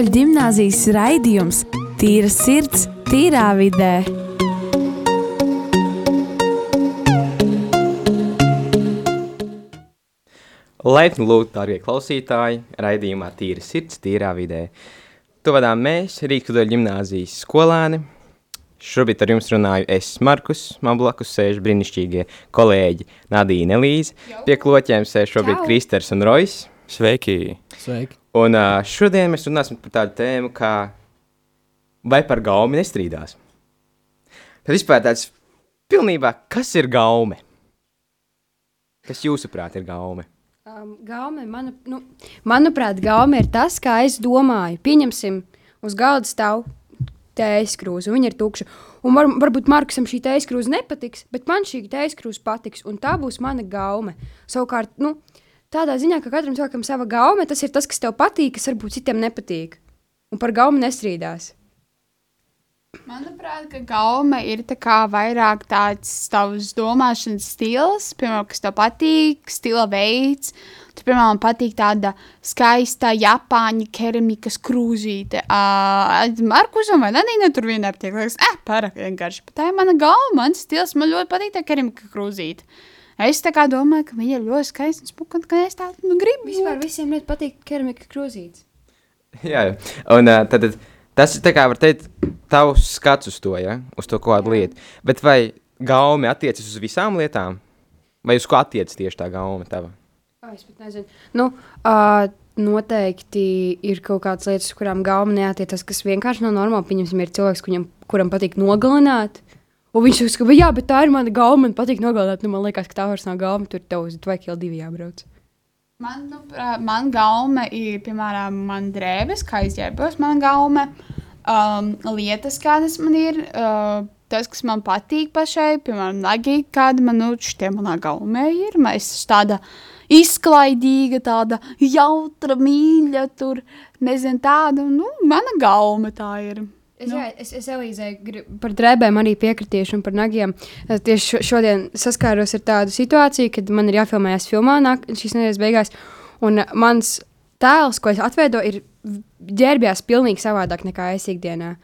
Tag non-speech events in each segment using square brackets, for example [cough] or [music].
Katoļu ģimnāzijas raidījums Tīra sirds, tīrā vidē. Laipni lūgt, darbie klausītāji, raidījumā Tīra sirds, tīrā vidē. To vadām mēs, Rīgas Katoļu ģimnāzijas skolēni. Šobrīd ar jums runāju es, Markus, man blakus sēž brīnišķīgie kolēģi Nadīna Elīze. Pie kloķiem sēž šobrīd Čau. Kristers un Rojs. Sveiki! Sveiki! Un uh, šodien mēs runāsim par tādu tēmu, kā vai par gaumi nestrīdās. Tad vispār tāds pilnībā, kas ir gaume? Kas jūsuprāt ir gaume? Um, gaume, manu, nu, manuprāt, gaume ir tas, kā es domāju. Pieņemsim, uz galda stāv tējas krūze, un viņa ir tukša. Un var, varbūt Markusam šī tējas krūze nepatiks, bet man šī tējas krūze patiks, un tā būs mana gaume. Savukārt, nu, tādā ziņā, ka katram cilvēkam sava gaume, tas ir tas, kas tev patīk, kas varbūt citiem nepatīk. Un par gaumu nestrīdās. Manuprāt, ka gaume ir tā vairāk tāds tavs domāšanas stils, piemēram, kas tev patīk, stila veids. Tur, piemēram, patīk tāda skaista Japāņu keramikas krūzīte. Uh, Markusam vai Nadīna tur vienā tiek liekas, eh, pārāk vienkārši. Bet tā ir mana gauma, mans stils, man ļoti patīk tā keramika krūzīte. Es tā kā domāju, ka viņa ir ļoti skaista un un ka es tādu nu, gribu. Vispār visiem ļoti patīk keramika krūzītes. [laughs] Jā, jā. un uh, tad, tad tas ir tā kā var teikt, tavs skats uz to, ja? uz to kādu lietu. Bet vai gaume attiecas uz visām lietām? Vai uz ko attiecas tieši tā gaume tava? Ai, es pat nezinu. Nu, uh, noteikti ir kaut kādas lietas, kurām gauma neatiecas, kas vienkārši nav normāli. Pieņemsim, ir cilvēks, kuram, kuram patīk nogalināt. Un viņš uzskata, ka, jā, bet tā ir mana gauma, man patīk nogalināt. Nu, man liekas, ka tā vairs nav gauma, tur tev uz Dvaikila divi jābrauc. Man, nu, man gaume ir, piemēram, man drēbes, kā izģērbos, man gaume, um, lietas, kādas man ir, uh, tas, kas man patīk pašai, piemēram, nagi, kāda man, nu, šitie manā gaumē ir, mēs tāda izklaidīga, tāda jautra, mīļa, tur, nezinu, tāda, nu, mana gaume tā ir. Es, jā, es, es Elīzei par drēbēm arī piekritīšu, un par nagiem. Es Tieši šo- šodien saskāros ar tādu situāciju, kad man ir jāfilmējas filmā nāk, šīs nedēļas beigās. Un uh, mans tēls, ko es atveidoju, ir ģērbjās pilnīgi savādāk nekā es ikdienā.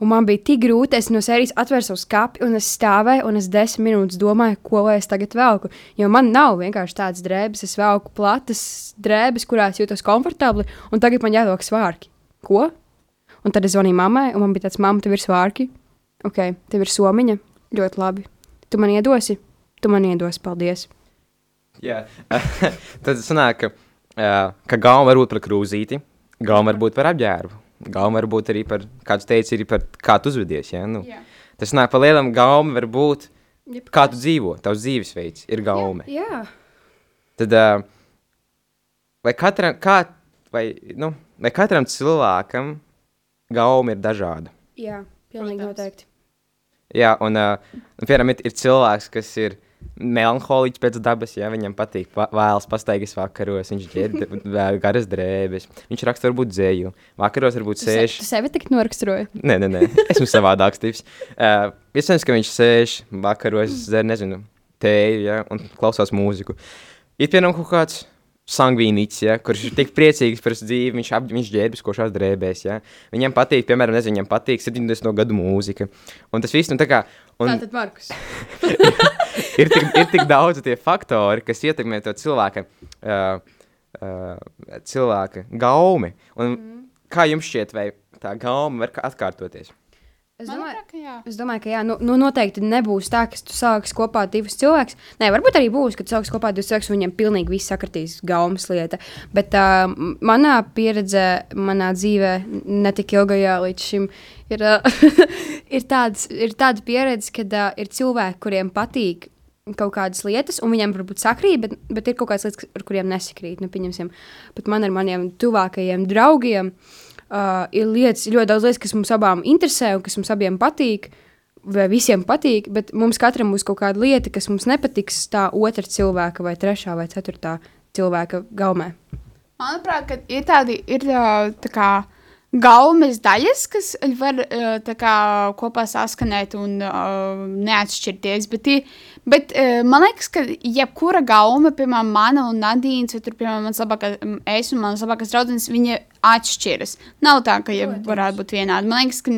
Un man bija tik grūti, es no sērijas atvēru savu skati, un es stāvēju, un es desmit minūtes domāju, ko lai es tagad velku. Jo man nav vienkārši tādas drēbes, es velku platas drēbes, kurās jūtos komfortabli, un tagad man jāvelk svārki. Ko? Un tad es zvanīju mammai, un man bija tāds, mamma, tev ir svārki. Ok, tev ir somiņa. Ļoti labi. Tu man iedosi? Tu man iedosi, paldies. Jā, [laughs] tad sanāk, ka, uh, ka gauma var būt par krūzīti, gauma var būt par apģērbu, gauma var būt arī par, kāds teica, arī par kā tu uzvedies, ja? nu, Jā. tas nāk pa lielam gauma var būt, Jep. kā tu dzīvo, tavs dzīvesveids ir gaume. Jā, Tad, uh, vai katram, kā, vai, nu, vai katram cilvēkam gauma ir dažāda? jā pilnīgi Protams. noteikti. Jā, un, uh, un piemēram, ir, ir cilvēks, kas ir melanholiķis pēc dabas, ja viņam patīk pa, vēlas pastaigas vakaros, viņš ģērb [laughs] garas drēbes, viņš raksta varbūt dzēju, vakaros varbūt sēž. tu sevi tik noraksturoji. Nē, nē, nē, esmu savādāks tips. [laughs] Uh, Iespējams, ka viņš sēž vakaros, dzer, nezinu, tēju, ja, un klausās mūziku. Ir piemēram kaut kāds sangvīnīts, ja, kurš ir tik priecīgs par dzīvi, viņš, ap, viņš ģērbjas košās drēbēs, ja. Viņam patīk, piemēram, nezinu, viņam patīk 70. gadu mūzika. Un tas viss, nu tā kā, un Tātad Markus. [laughs] ir, tik, ir tik daudz tie faktori, kas ietekmē to cilvēka, uh, uh, cilvēka gaumi. Un Mhm. kā jums šķiet, vai tā gauma var kā atkārtoties? Es domāju, Manuprāt, ka jā. Es domāju, ka jā, nu, nu noteikti nebūs tā, ka tu sāksi kopā divus cilvēkus. Nē, varbūt arī būs, ka tu sāksi kopā divus cilvēkus, un viņiem pilnīgi viss sakritīs gaumas lieta. Bet uh, manā pieredzē, manā dzīvē, ne tik ilgajā līdz šim, ir, uh, [laughs] ir, tāds, ir tāda pieredze, ka uh, ir cilvēki, kuriem patīk kaut kādas lietas, un viņiem varbūt sakrīt, bet, bet ir kaut kādas lietas, ar kuriem nesakrīt. Nu, pieņemsim, pat man ar maniem tuvākajiem draugiem uh, ir lietas, ļoti daudz lietas, kas mums abām interesē un kas mums abiem patīk. Vai visiem patīk, bet mums katram būs kaut kāda lieta, kas mums nepatiks tā otra cilvēka, vai trešā, vai ceturtā cilvēka gaumē. Manuprāt, ka ir tādi, ir ā, tā kā gaumes daļas, kas var uh, tā kā kopā saskanēt un uh, neatšķirties. Bet, i- bet uh, man liekas, ka jebkura gaume, piemēram, mana un Nadīnas, vai tur, piemēram, mans labākais, es un mans labākais draugs, viņa atšķiras. Nav tā, ka jau varētu būt vienādi. Man liekas, ka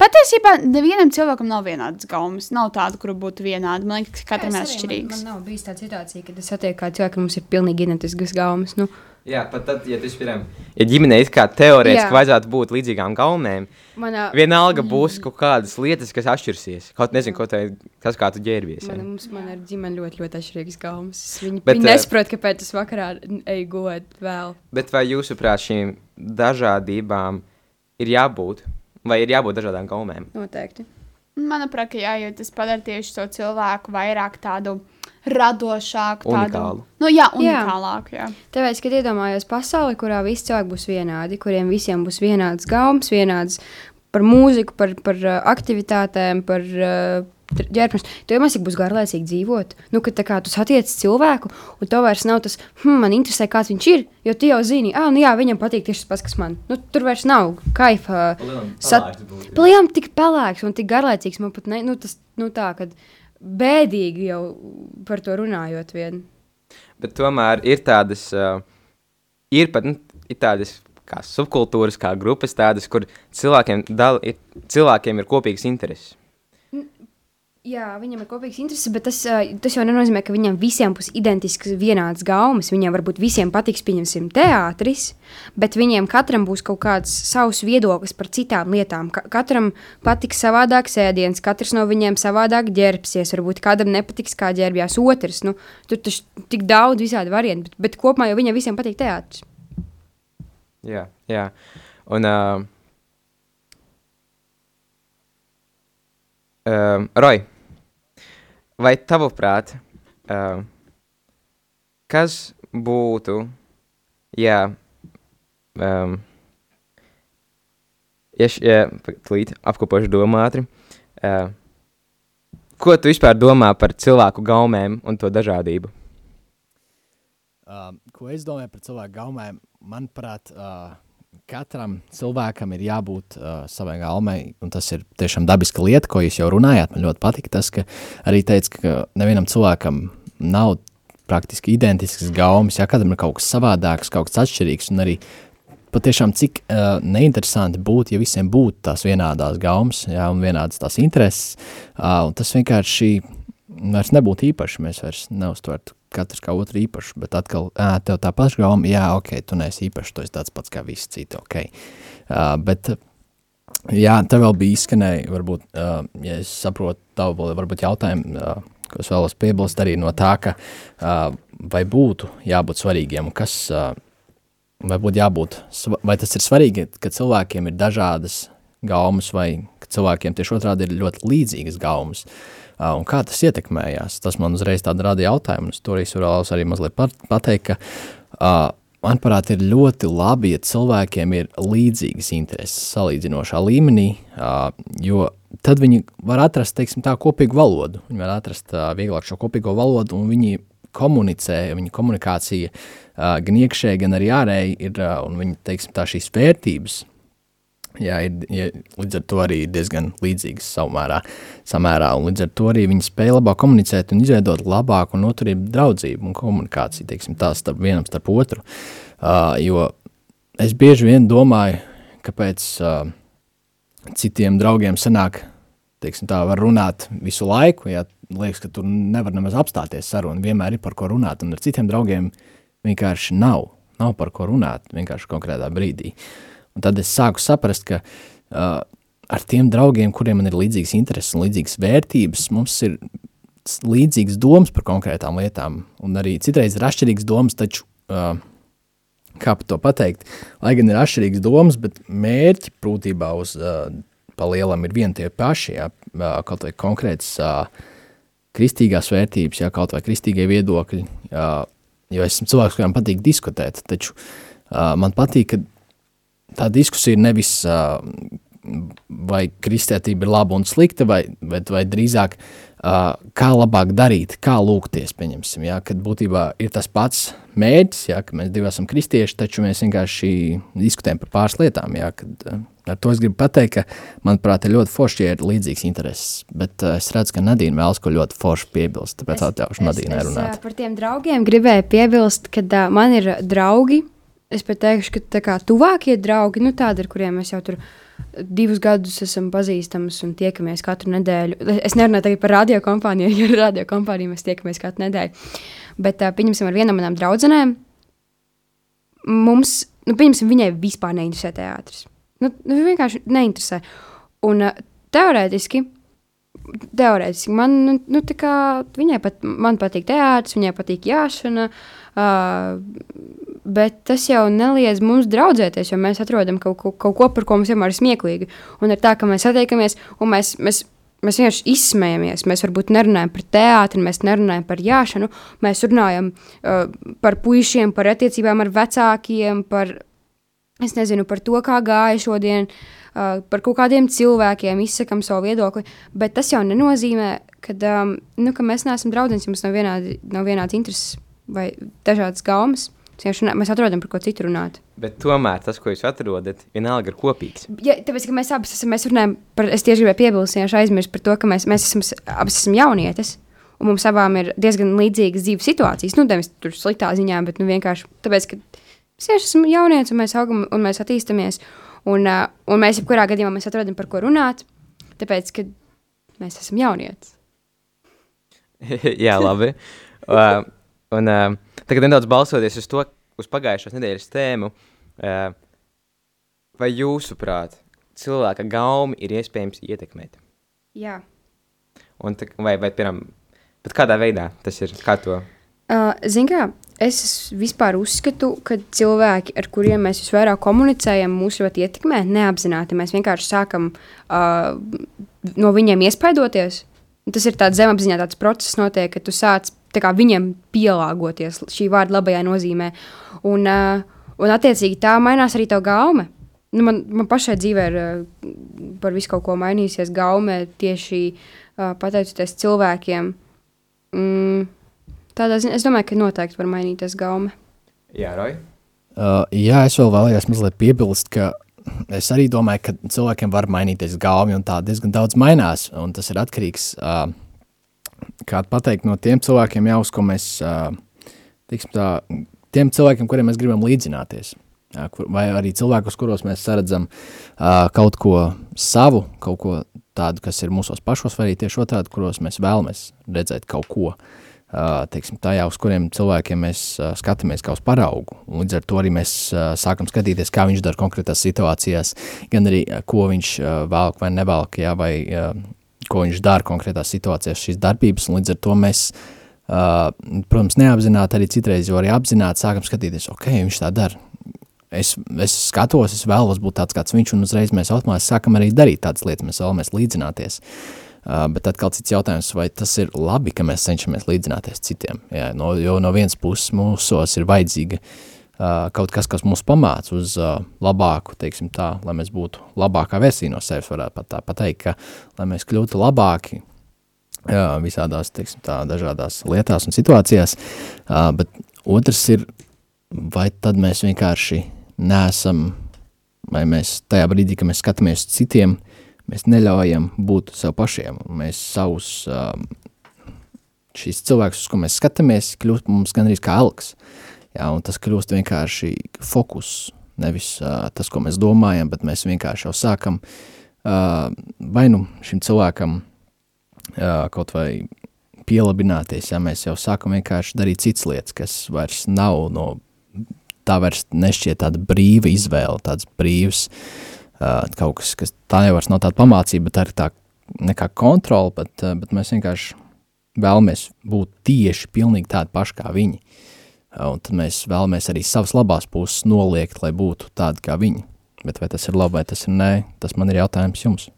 patiesībā nevienam cilvēkam nav vienādas gaumes. Nav tāda, kura būtu vienāda. Man liekas, ka katram ir atšķirīgs. Man, man nav bijis tāda situācija, kad es satieku kādu cilvēku, ka mums ir pilnīgi identiskas gaumas. Nu, Jā, pat tad, ja tas piemēram, ja ģimenei it kā teorētiski vajadzētu būt līdzīgām gaumēm, manā, vienalga būs kaut kādas lietas, kas atšķirsies. Kaut nezinu, ko tā, tas kā tu ģērbies. Man, mums, man ir ģimene ļoti, ļoti atšķirīgas gaumas. Viņi, Bet, Bet, viņi eh, nesaprot, kāpēc es vakarā eju god vēl. Bet vai jūsuprāt šīm dažādībām ir jābūt? Vai ir jābūt dažādām gaumēm? Noteikti. Manuprāt, ka jā, jo tas padara tieši to cilvēku vairāk tādu radošāku, tādu Unikālu. Nu, jā, unikālāku. Jā. Tāpēc, kad iedomājos pasauli, kurā visi cilvēki būs vienādi, kuriem visiem būs vienādas gaumas, vienādas par mūziku, par, par uh, aktivitātēm, par uh, ģērbšanos, tad jau mēs būs garlaicīgi dzīvot. Nu, kad tā kā tu satiec cilvēku, un tev vairs nav tas, hm, man interesē, kāds viņš ir, jo tu jau zini, ah, nu jā, viņam patīk tieši tas pats, kas man. Nu, tur vairs nav kaifa. Sat... Palielam tik pelēks un tik garlaicīgs, man pat ne, nu, tas, nu tā, kad bēdīgi jau par to runājot vien. Bet tomēr ir tādas, uh, ir pat nu, ir tādas kā subkultūras, kā grupas, tādas, kur cilvēkiem, dal, ir, cilvēkiem ir kopīgs intereses. Jā, viņam ir kopīgs intereses, bet tas, tas jau nenozīmē, ka viņiem visiem būs identisks, vienāds gaumas. Viņiem varbūt visiem patiks, pieņemsim, teātris, bet viņiem katram būs kaut kāds savs viedoklis par citām lietām. Ka katram patiks savādāk sēdiens, katrs no viņiem savādāk ģērbsies. Varbūt kādam nepatiks, kā ģērbjās otrs. Nu, tur taču tik daudz visādi varianti, bet, bet kopumā jau viņiem visiem patīk teātris. Jā, jā. Un, uh, uh, Roy, vai tavuprāt, uh, kas būtu, jā, um, ja, š- ja tūlīt apkopošu domu ātri, uh, ko tu vispār domā par cilvēku gaumēm un to dažādību? Uh, ko es domāju par cilvēku gaumēm? Manuprāt, uh, katram cilvēkam ir jābūt uh, savai gaumei, un tas ir tiešām dabiska lieta, ko jūs jau runājāt. Man ļoti patīk tas, ka arī teica, ka nevienam cilvēkam nav praktiski identisks gaumas, ja katram ir kaut kas savādāks, kaut kas atšķirīgs, un arī patiešām cik uh, neinteresanti būtu, ja visiem būtu tās vienādās gaumas, jā, un vienādas tās intereses, uh, un tas vienkārši vairs nebūtu īpaši, mēs vairs neuztvertu katrs kā otru īpašu, bet atkal, ā, tev tā paša gauma, jā, ok, tu neesi īpašs, tu esi tāds pats kā visi citi, ok. Uh, bet, jā, tev vēl bija izskanēja, varbūt, uh, ja es saprotu tavu varbūt jautājumu, uh, ko es vēlos piebilst arī no tā, ka uh, vai būtu jābūt svarīgiem, kas, uh, vai būtu jābūt, vai tas ir svarīgi, ka cilvēkiem ir dažādas gaumas, vai ka cilvēkiem tieši otrādi ir ļoti līdzīgas gaumas, uh, un kā tas ietekmējās, tas man uzreiz rada jautājumu, un es to arī vēlos arī mazliet pat- pateikt, ka, manuprāt, ir ļoti labi, ja cilvēkiem ir līdzīgas intereses salīdzinošā līmenī, jo tad viņi var atrast, teiksim tā, kopīgu valodu, viņi var atrast vieglāk šo kopīgo valodu, un viņi komunicē, viņa komunikācija gan iekšēji, gan arī ārēji ir, un viņi, teiksim tā, šīs vērtības, jā, ir, ja, līdz ar to arī ir diezgan līdzīgas samērā, samērā, un līdz ar to arī viņi spēja labāk komunicēt un izveidot labāku un noturību draudzību un komunikāciju, teiksim tā, starp vienam starp otru, uh, jo es bieži vien domāju, kāpēc uh, citiem draugiem sanāk, teiksim tā, var runāt visu laiku, ja liekas, ka tur nevar nemaz apstāties saruna, vienmēr ir par ko runāt, un ar citiem draugiem vienkārši nav, nav par ko runāt, vienkārši konkrētā brīdī. Un tad es sāku saprast, ka uh, ar tiem draugiem, kuriem man ir līdzīgas intereses un līdzīgas vērtības, mums ir līdzīgas domas par konkrētām lietām, un arī citreiz ir atšķirīgas domas, taču, uh, kā par to pateikt, lai gan ir atšķirīgas domas, bet mērķi prūtībā uz uh, palielam ir vien tie paši, jā, uh, kaut vai konkrētas uh, kristīgās vērtības, jā, kaut vai kristīgie viedokļi, jā, jo esmu cilvēks, kurām patīk diskutēt, taču uh, man patīk, ka tā diskusija nevis uh, vai kristētība ir laba un slikta, vai, vai, vai drīzāk Uh, kā labāk darīt, kā lūgties, pieņemsim, ja, kad būtībā ir tas pats mērķis, ja, ka mēs divi esam kristieši, taču mēs vienkārši diskutējam par pāris lietām, ja, kad, uh, ar to es gribu pateikt, ka, manuprāt, ir ļoti forši, ja ir līdzīgs intereses, bet uh, es redzu, ka Nadīna vēlas ko ļoti forši piebilst, tāpēc atļaušu Nadīnai es, runāt. es, par tiem draugiem gribēju piebilst, ka uh, man ir draugi, es pat teikšu, ka tā kā tuvākie draugi, nu tādi, ar kuriem mēs jau tur divus gadus esam pazīstami un tiekamies katru nedēļu. Es nerunāju tagad par radiokompāniju, [laughs] jo ar radiokompāniju mēs tiekamies katru nedēļu. Bet, uh, pieņemsim, ar vienu no manām draudzenēm, mums, nu, pieņemsim, viņai vispār neinteresē teātris. Nu, nu vienkārši neinteresē. Un uh, teorētiski, teorētiski man, nu, nu, kā viņai pat, man patīk teātris, viņai patīk jāšana, uh, bet tas jau neliedz mums draudzēties, jo mēs atrodam kaut, ko- kaut ko, par ko mums vienmēr ir smieklīgi. Un ir tā, ka mēs satiekamies un mēs, mēs, mēs vienkārši izsmējamies. Mēs varbūt nerunājam par teātri, mēs nerunājam par jāšanu, mēs runājam uh, par puišiem, par attiecībām ar vecākiem, par, nezinu, par to, kā gāja šodien, uh, par kaut kādiem cilvēkiem, izsakam savu viedokli. Bet tas jau nenozīmē, kad, um, nu, ka mēs neesam draugi, ja mums nav, vienāds intereses vai dažādas gaumas. Vienkārši runā- Mēs atrodam par ko citu runāt. Bet tomēr tas, ko jūs atrodat, vienalga ir kopīgs. Ja, tāpēc, ka mēs abi esam, mēs runājam par, es tieši gribēju piebilst, vienkārši aizmirst par to, ka mēs, mēs esam, abas esam jaunietes. Un mums abām ir diezgan līdzīgas dzīves situācijas. Nu, nevis tur sliktā ziņā, bet nu, vienkārši tāpēc, ka mēs vienkārši esam jaunieši un mēs augam un mēs attīstāmies. Un, uh, un mēs jebkurā gadījumā mēs atrodam par ko runāt. Tāpēc, ka mēs esam jaunieši. [laughs] Jā, labi. [laughs] uh, un uh, tagad nedaudz balsoties uz to, uz pagājušās nedēļas tēmu. Uh, vai jūsuprāt, cilvēka gaumi ir iespējams ietekmēt? Jā. Un, vai, vai, piemēram, kādā veidā tas ir? Kā to? Uh, Ziniet, kā es vispār uzskatu, ka cilvēki, ar kuriem mēs visvairāk komunicējam, mūs ļoti ietekmē neapzināti. Mēs vienkārši sākam uh, no viņiem iespaidoties. Tas ir tāds zemapziņā, tāds process, notiek, ka tu sāc viņiem pielāgoties šī vārda labajā nozīmē. Un, uh, un attiecīgi tā mainās arī tā gaume. Nu, man, man pašai dzīvē ir uh, par visu kaut ko mainījusies gaume tieši uh, pateicoties cilvēkiem. Mm, tādā ziņā es domāju, ka noteikti var mainīties gaume. Jā, Roja. Uh, jā, es vēl vēlējos mazliet piebilst, ka es arī domāju, ka cilvēkiem var mainīties gaumi, un tā diezgan daudz mainās. un Tas ir atkarīgs uh, kā pateikt, no tiem cilvēkiem, jau uz ko mēs, tiksim, tā, tiem cilvēkiem, kuriem mēs gribam līdzināties. Vai arī cilvēkus, kuros mēs saredzam uh, kaut ko savu, kaut ko tādu, kas ir mūsos pašos, vai arī tieši otrādi, kuros mēs vēlamies redzēt kaut ko. Teiksim, tajā, uz kuriem cilvēkiem mēs skatāmies kā uz paraugu. Un Līdz ar to arī mēs sākam skatīties, kā viņš dara konkrētās situācijās, gan arī ko viņš velk vai nevelk, jā, vai ko viņš dara konkrētās situācijās, šīs darbības. Līdz ar to mēs, uh, protams, neapzināti arī citreiz, jo arī apzināti sākam skatīties, ok, viņš tā dara. Es, es skatos, es vēlos būt tāds kāds viņš, un uzreiz mēs automātiski sākam arī darīt tādas lietas, mēs vēlamies līdzināties. Uh, bet atkal cits jautājums, vai tas ir labi, ka mēs cenšamies līdzināties citiem? Jā, no, jo no vienas puses mūsos ir vajadzīga uh, kaut kas, kas mūs pamāca uz uh, labāku, teiksim tā, lai mēs būtu labākā versija no sevis, varētu pat tā pateikt, ka, lai mēs kļūtu labāki visādās, teiksim tā, dažādās lietās un situācijās, uh, bet otrs ir, vai tad mēs vienkārši neesam, vai mēs tajā brīdī, kad mēs skatāmies citiem, mēs neļaujam būt sev pašiem, mēs savus šīs cilvēkus, uz ko mēs skatāmies, kļūst mums gan arī kā elks, jā, un tas kļūst vienkārši fokus, nevis uh, tas, ko mēs domājam, bet mēs vienkārši jau sākam uh, vai nu šim cilvēkam uh, kaut vai pielabināties, ja mēs jau sākam vienkārši darīt citas lietas, kas vairs nav no, tā vairs nešķiet tāda brīva izvēle, tāds brīvs uh, kaut kas, kas tā jau vairs nav tāda pamācība, bet arī tā nekā kontrola, bet, uh, bet mēs vienkārši vēlamies būt tieši pilnīgi tādi paši kā viņi. Uh, un tad mēs vēlamies arī savas labās puses noliegt, lai būtu tādi kā viņi. Bet vai tas ir labi, vai tas ir nē, tas man ir jautājums jums.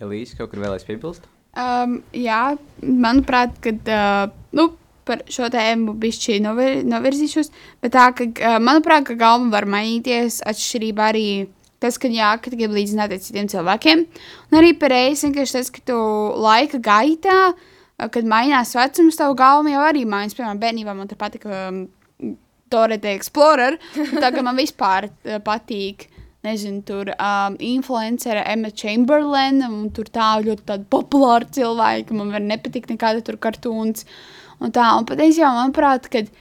Elīze, kaut kur vēlēs piebilst? Um, jā, manuprāt, kad, uh, nu, par šo tēmu bišķi novir, novirzīšos, bet tā, ka, uh, manuprāt, ka gauma var mainīties atšķirībā arī Tas, ka jā, ka tu gribi līdzināties citiem cilvēkiem. Un arī par reizi vienkārši tas, ka tu laika gaitā, kad mainās vecums, tavu galvu jau arī mainās. Piemēram, bērnībā man te patika um, Torete Explorer. Tagad man vispār uh, patīk. Nezinu, tur um, influencera Emma Chamberlain, un tur tā ļoti populāra cilvēka. Man var nepatikt nekāda tur kartūns. Un tā, un patiesībā, manuprāt, kad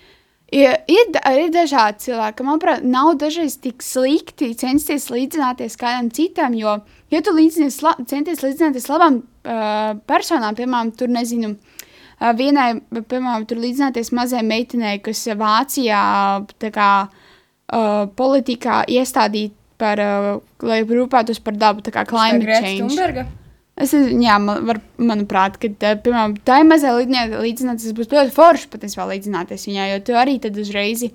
ir, ir, ir dažādi cilvēki, manuprāt, nav dažreiz tik slikti censties līdzināties kādam citam, jo, ja tu līdzinies, la, centies līdzināties labām uh, personām, piemēram, tur nezinu, uh, vienai, piemēram, tur līdzināties mazai meitenei, kas Vācijā kā uh, politikā iestādīt par, uh, lai rūpētos par dabu, tā kā climate Greta change. Thunberga? Es nezinu, jā, man, var, manuprāt, ka, tā, piemēram, tā mazā līdzināties, būs ļoti forši patiesībā līdzināties viņai, jo tu arī tad uzreiz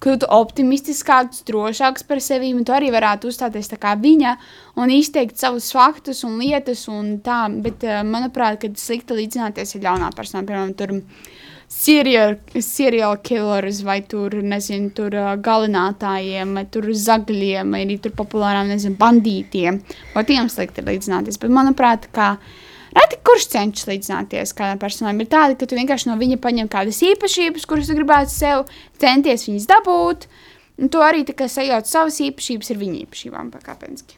kļūtu optimistiskāks, drošāks par sevi, un tu arī varētu uzstāties tā kā viņa un izteikt savus faktus un lietas un tā, bet, eh, manuprāt, kad slikti līdzināties ir ļaunā persona, piemēram, tur serial, serial killers vai tur, nezinu, tur uh, galinātājiem, vai tur zagļiem, vai arī tur populārām, nezinu, bandītiem, vai tiem slikti ir līdzināties, bet, manuprāt, kā Reti, kurš cenšas līdzināties kādam personam, ir tāda, ka tu vienkārši no viņa paņem kādas īpašības, kuras tu gribētu sev, centies viņas dabūt, un tu arī tā kā sajauc savas īpašības ar viņa īpašībām, pakāpeniski.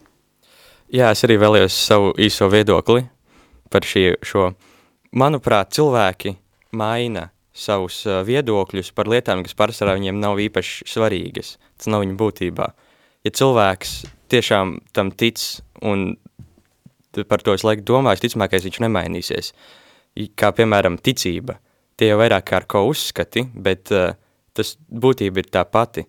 Jā, es arī vēlējos savu īso viedokli par šī, šo. Manuprāt, cilvēki maina savus viedokļus par lietām, kas parasti viņiem nav īpaši svarīgas. Tas nav viņa būtībā. Ja cilvēks tiešām tam tic un par to visu laiku domājis, ticamākais viņš nemainīsies. Kā piemēram ticība. Tie jau vairāk kā ar ko uzskati, bet uh, tas būtība ir tā pati.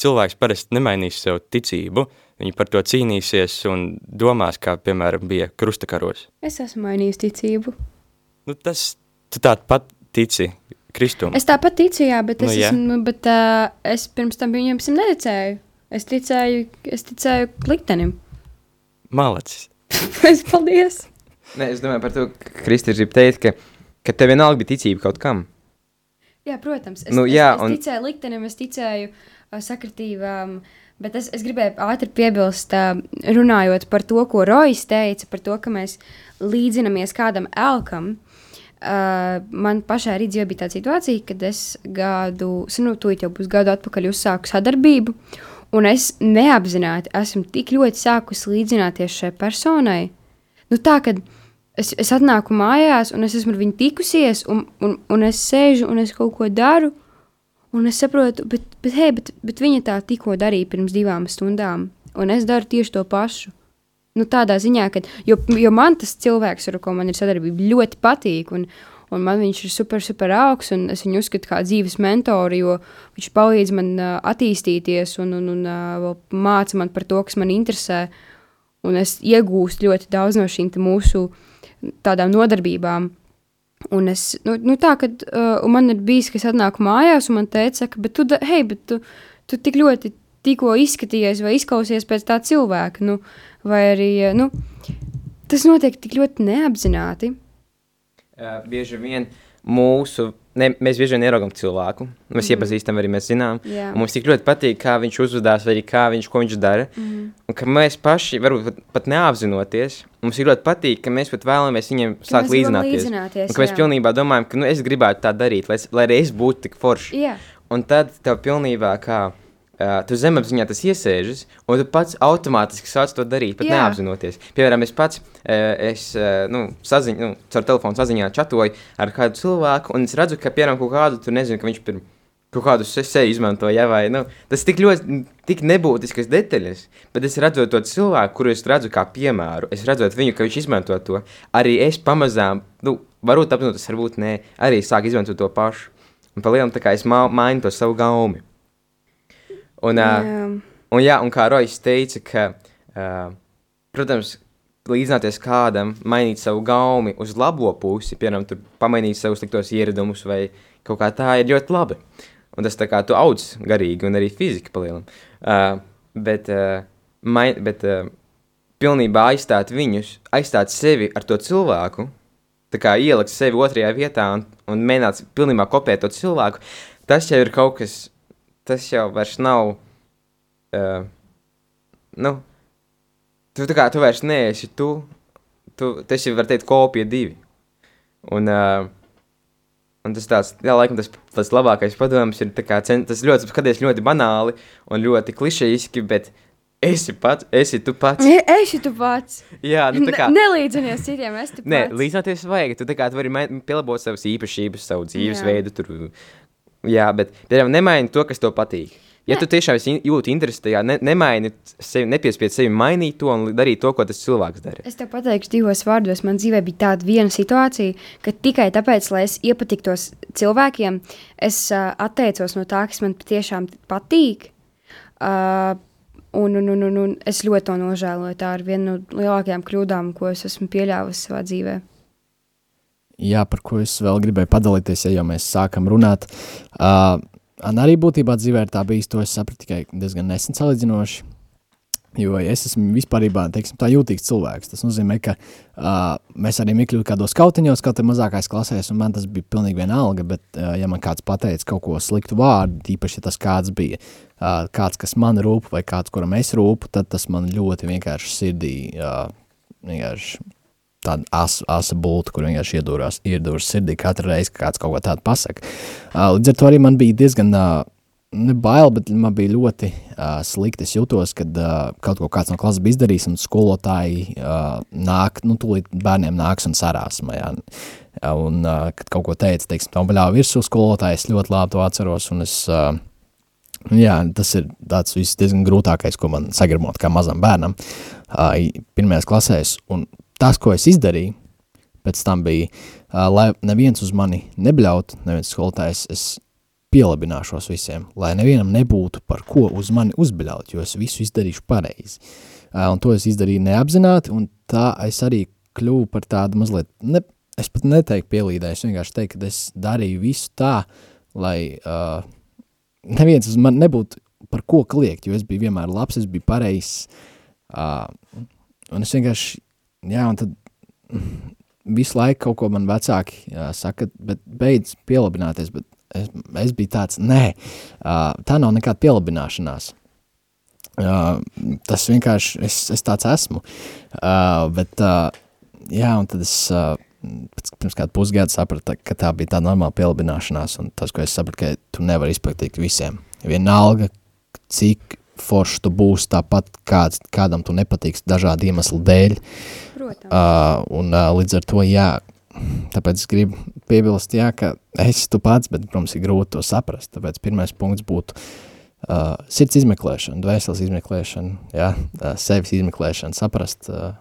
Cilvēks parasti nemainīs sev ticību, viņi par to cīnīsies un domās, kā piemēram bija krustakaros. Es esmu mainījis ticību. Nu, tas tu tād pat tici Kristum. Es tāpat ticu, jā, bet es, Nu, nu, jā. esmu, bet, uh, es pirms tam viņam neticēju. Es ticēju, es ticēju liktenim. Malacis. [laughs] es paldies! Nē, es domāju par to, ka Kristīns grib teikt, ka, ka tev vienalga bija ticība kaut kam. Jā, protams. Es, Nu, es, jā, es un- ticēju liktenim, es ticēju uh, sakritībām. Bet es, es gribēju ātri piebilst, uh, runājot par to, ko Rojas teica, par to, ka mēs līdzinamies kādam elkam. Uh, man pašai arī dzīvē bija tāda situācija, kad es gadu, nu, tūlīt jau būs gadu atpakaļ uzsāku sadarbību, un es neapzināti esmu tik ļoti sākusi līdzināties šai personai. Nu, tā, kad es, es atnāku mājās, un es esmu ar viņu tikusies, un, un, un es sēžu un es kaut ko daru, un es saprotu, bet, bet, hei, bet, bet viņa tā tikko darīja pirms divām stundām, un es daru tieši to pašu. Nu, tādā ziņā, ka, jo, jo man tas cilvēks, ar ko man ir sadarbība, ļoti patīk, un, un man viņš ir super, super augsts, un es viņu uzskatu kā dzīves mentoru, jo viņš palīdz man uh, attīstīties un, un, un uh, māca man par to, kas man interesē, un es iegūstu ļoti daudz no šīm mūsu tādām nodarbībām. Un es, nu, nu tā, kad uh, man ir bijis, ka es atnāku mājās, un man teica, ka, bet tu, hei, bet tu, tu tik ļoti tikko izskatījies vai izklausies pēc tā cilvēka, nu, vai arī, uh, nu, tas notiek tik ļoti neapzināti. Uh, bieži vien mūsu, ne, mēs bieži vien ieraugam cilvēku, mēs mm. iepazīstam, arī mēs zinām. Un mums tik ļoti patīk, kā viņš uzvedās, vai kā viņš, ko viņš dara. Mm. Un ka mēs paši, varbūt pat, pat neapzinoties, mums ir ļoti patīk, ka mēs pat vēlamies viņiem Ka sākt mēs līdzināties. līdzināties, Un ka mēs jā. pilnībā domājam, ka nu, es gribētu tā darīt, lai, es, lai arī es būtu tik forši. Jā. Un tad tev pilnībā kā. Uh, tu zemapziņā tas iesēžas, un tu pats automātiski sāc to darīt, pat Jā. neapzinoties. Piemēram, es pats, uh, es, uh, nu, saziņ, nu, caur telefonu saziņā čatoju ar kādu cilvēku, un es redzu, ka, piemēram, kaut kādu, tu nezini, ka viņš pirms kaut kādu se- seju izmanto, ja, vai, nu, tas tik ļoti, tik nebūtiskas detaļas, bet es redzu to cilvēku, kuru es redzu kā piemēru, es redzu viņu, ka viņš izmanto to, arī es pamazām, nu, varbūt apzinoties, varbūt nē, arī sāku izmantot to pašu. Un pa lielam tā kā es ma mainu to savu gaumi. Un, Jā. un, jā, un kā Rojas teica, ka, uh, protams, līdzināties kādam, mainīt savu gaumi uz labo pusi, piemēram, pamainīt savus sliktos ieradumus vai kaut kā tā ir ļoti labi. Un tas tā kā tu audz garīgi un arī fiziski palielam. Uh, bet, uh, mai, bet uh, pilnībā aizstāt viņus, aizstāt sevi ar to cilvēku, tā kā ielikt sevi otrajā vietā un, un mēģināt pilnībā kopēt to cilvēku, tas jau ir kaut kas, tas jau vairs nav, uh, nu, tu, tā kā, tu vairs neesi tu. Tu, tu esi, var teikt, kopija divi. Un, uh, un tas tāds, jā, laikam tas, tas labākais padoms ir, kā, cen, tas ļoti, skaties ļoti banāli un ļoti klišejiski, bet esi pats, esi tu pats. Esi tu pats. Jā, nu tā kā. Ne- Nelīdzinies citiem, es tu pats. Nē, līdzināties vajag. Tu tā kā tu vari pielabot savas īpašības, savu dzīvesveidu. Tur, jā, bet, piemēram, nemaini to, kas tev patīk. Ja tu tiešām jūti interesi tajā, ne, nemaini sevi, nepiespied sevi mainīt to un darīt to, ko tas cilvēks dara. Es tev pateikšu, divos vārdos. Man dzīvē bija tāda viena situācija, ka tikai tāpēc, lai es iepatiktos cilvēkiem, es uh, atteicos no tā, kas man patiešām patīk. Uh, un, un, un, un, un es ļoti to nožēloju. Tā ir viena no lielākajām kļūdām, ko es esmu pieļāvusi savā dzīvē. Jā, par ko es vēl gribēju padalīties, ja jau mēs sākam runāt. Uh, arī būtībā dzīvē ir tā bijis, to es sapratu tikai diezgan nesen salīdzinoši. Jo es esmu vispār tā jūtīgs cilvēks. Tas nozīmē, ka uh, mēs arī iekļūstam kādos kautiņos, kaut kādā mazākās klasēs, un man tas bija pilnīgi vienalga. Bet, uh, ja man kāds pateica kaut ko sliktu vārdu, īpaši, ja tas kāds bija uh, kāds, kas man rūp, vai kāds, kuram es rūpu, tad tas man ļoti vienkārši sirdī uh, vienkārši tāda asa, asa bulta, kur vienkārši iedūrās, iedūrās sirdī katru reizi, kad kāds kaut ko tādu pasaka. Uh, līdz ar to arī man bija diezgan, uh, ne bail, bet man bija ļoti uh, slikti. Es jutos, kad uh, kaut ko kāds no klases bija izdarījis, un skolotāji uh, nāk, nu, tūlīt bērniem nāks un sarās majā. Un, uh, kad kaut ko teica, teiksim, tam baļāva virsū skolotājs, ļoti labi to atceros, un es, uh, Jā, tas ir tāds diezgan grūtākais, ko man sagrabot kā mazam bērnam, uh, pirmajās klasēs. Un tas, ko es izdarīju, pēc tam bija, uh, lai neviens uz mani nebļautu, neviens skolotājs, es pielabināšos visiem, lai nevienam nebūtu par ko uz mani uzbļaut, jo es visu izdarīšu pareizi. Uh, un to es izdarīju neapzināti, un tā es arī kļuvu par tādu mazliet, ne, es pat neteiktu pielīdēju, es vienkārši teiktu, ka es darīju visu tā, lai uh, neviens uz mani nebūtu par ko kliegt, jo es biju vienmēr labs, es biju pareizs, uh, un es vienkārši, jā, un tad visu laiku kaut ko man vecāki uh, saka, bet beidz pielabināties, bet es, es biju tāds, nē, tā nav nekāda pielabināšanās. Tas vienkārši, es, es tāds esmu, bet, jā, un tad es pirms kāda pusgada sapratu, ka tā bija tā normāla pielabināšanās, un tas, ko es sapratu, ka tu nevari izpatikt visiem. Vienalga, cik forši tu būsi tāpat, kāds, kādam tu nepatiks dažādu iemeslu dēļ. Protams. Uh, un uh, līdz ar to, jā, tāpēc es gribu piebilst, jā, ka esi tu pats, bet, protams, ir grūti to saprast. Tāpēc pirmais punkts būtu uh, sirds izmeklēšana, dvēseles izmeklēšana, jā, uh, sevis izmeklēšana, saprast, uh,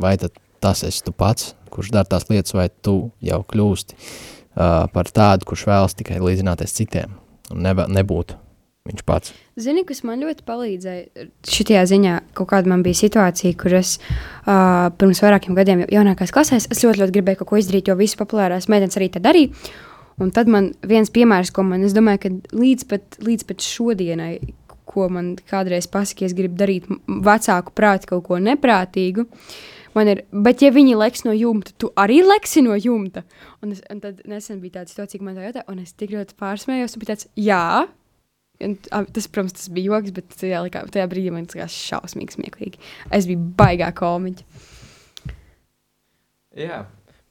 vai tad tas esi tu pats, kurš dara tās lietas, vai tu jau kļūsti uh, par tādu, kurš vēlas tikai līdzināties citiem un neba, nebūt viņš pats. Zini, kas man ļoti palīdzēja šajā ziņā, kaut kāda man bija situācija, kur es uh, pirms vairākiem gadiem, jau jaunākās klasēs, es ļoti, ļoti gribēju kaut ko izdarīt, jo visas populārās meitenes arī tā darīja. Un tad man viens piemērs, ko man, es domāju, ka līdz pat, līdz pat šodienai, ko man kādreiz pasaka, ja es gribu darīt vecāku prātu kaut ko neprātīgu, man ir, bet ja viņi leks no jumta, tu arī leksi no jumta. Un, es, un tad nesen bija tāda situācija, ka man tā jautā, un es tik ļoti pārsmējos, un bija tāds, jā, Un, tas, protams, tas bija joks, bet tajā, likā, tajā brīdī man tas likās šausmīgi smieklīgi. Es biju baigā komiķa. Jā,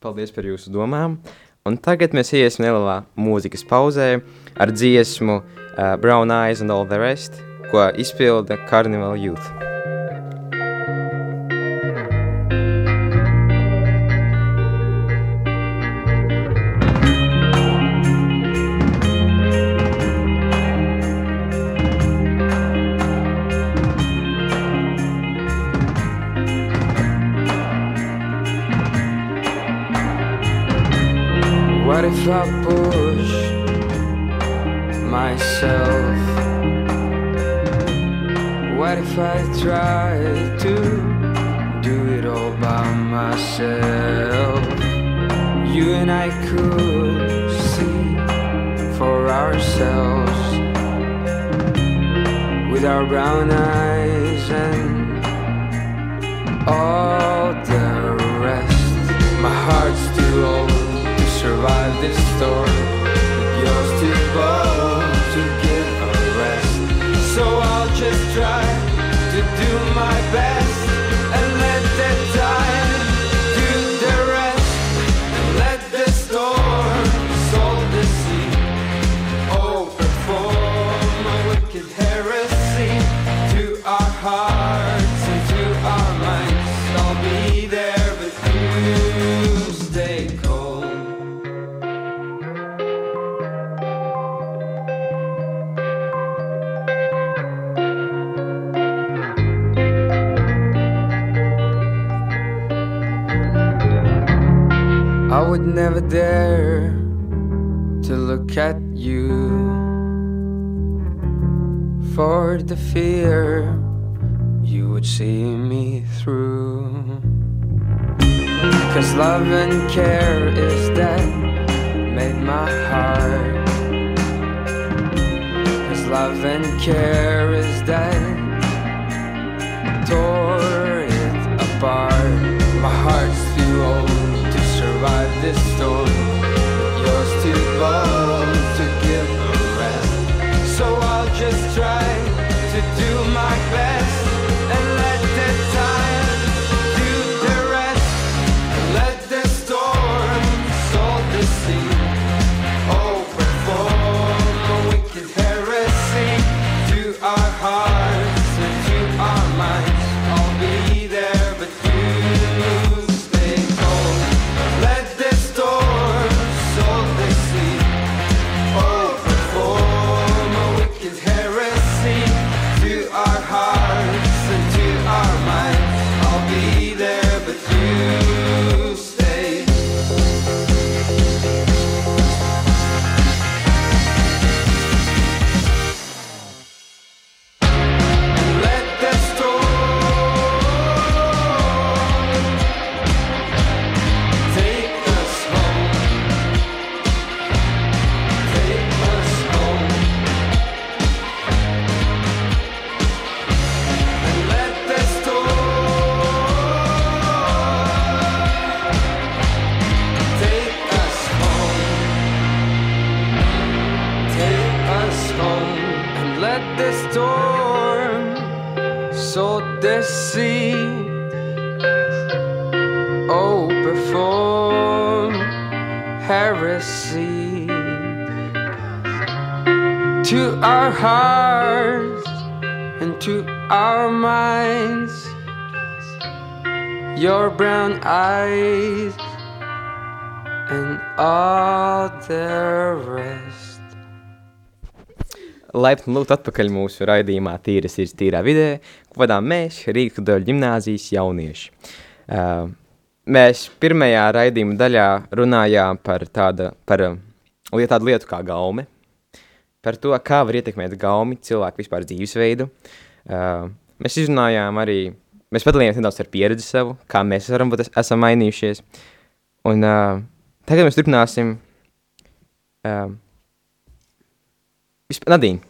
paldies par jūsu domām. Un tagad mēs iesim nelielā mūzikas pauzē ar dziesmu uh, Brown Eyes and All the Rest, ko izpilda Carnival Youth. Ourselves with our brown eyes and all the rest. My heart's too old to survive this storm. Yours too bold to give a rest. So I'll just try to do my best never dare to look at you for the fear you would see me through. Cause love and care is that made my heart. Cause love and care is that our minds. Your brown eyes and all the rest. Laipni lūgt atpakaļ mūsu raidījumā Tīra sirds tīrā vidē, ko vadām mēs, Rīgas Kudoļu ģimnāzijas jaunieši. Uh, mēs pirmajā raidījuma daļā runājām par, tāda, par tādu lietu kā gaume, par to, kā var ietekmēt gaumi cilvēku vispār dzīvesveidu. Uh, mēs izrunājām arī, mēs padalījāmies nedaudz ar pieredzi savu, kā mēs varam būt es- esam mainījušies. Un uh, tagad mēs turpināsim uh, Vispār, Nadīna,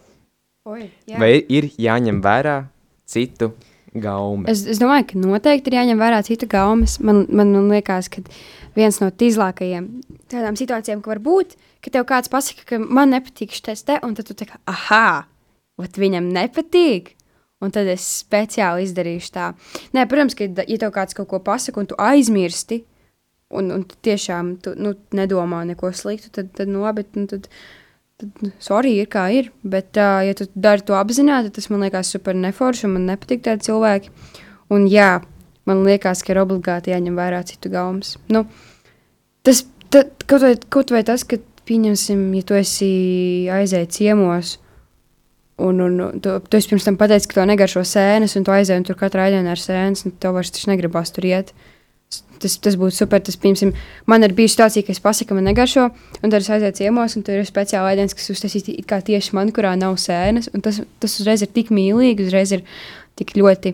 Oi, jā. vai ir jāņem vērā citu gaumu? Es, es domāju, ka noteikti ir jāņem vērā citu gaumas. Man, man, man liekas, ka viens no tīzlākajiem tādām situācijām, ka var būt, ka tev kāds pasaka, ka man nepatīk šis te, un tad tu tā kā, ah, ot viņam nepatīk. Un tad es speciāli izdarīšu tā. Nē, protams, ka, ja tev kāds kaut ko pasaka, un tu aizmirsti, un, un tu tiešām tu, nu, nedomā neko sliktu, tad, tad nu, labi, nu, tad, tad, nu, sorry, ir kā ir. Bet, uh, ja tu dari to apzināti, tas man liekas super neforši, un man nepatīk tādi cilvēki. Un jā, man liekas, ka ir obligāti jāņem vērā citu gaumas. Nu, tas tad, kaut, vai, kaut vai tas, ka, pieņemsim, ja tu esi aizējis ciemos. Un, un tu, tu pirms tam pateicis, ka tev negaršo sēnes, un tu aizēji, tur katrā raidījumā ir sēnes, un tev vairs negribas tur iet. Tas, tas būtu super. Tas, piemēram, man ir bijusi situācija, ka es pasaku, man negaršo, un tad es aizēju ciemos, un tur ir speciāla ēdiens, kas uztaisīts it kā tieši man, kurā nav sēnes. un Tas, tas uzreiz ir tik mīlīgi, uzreiz ir tik ļoti.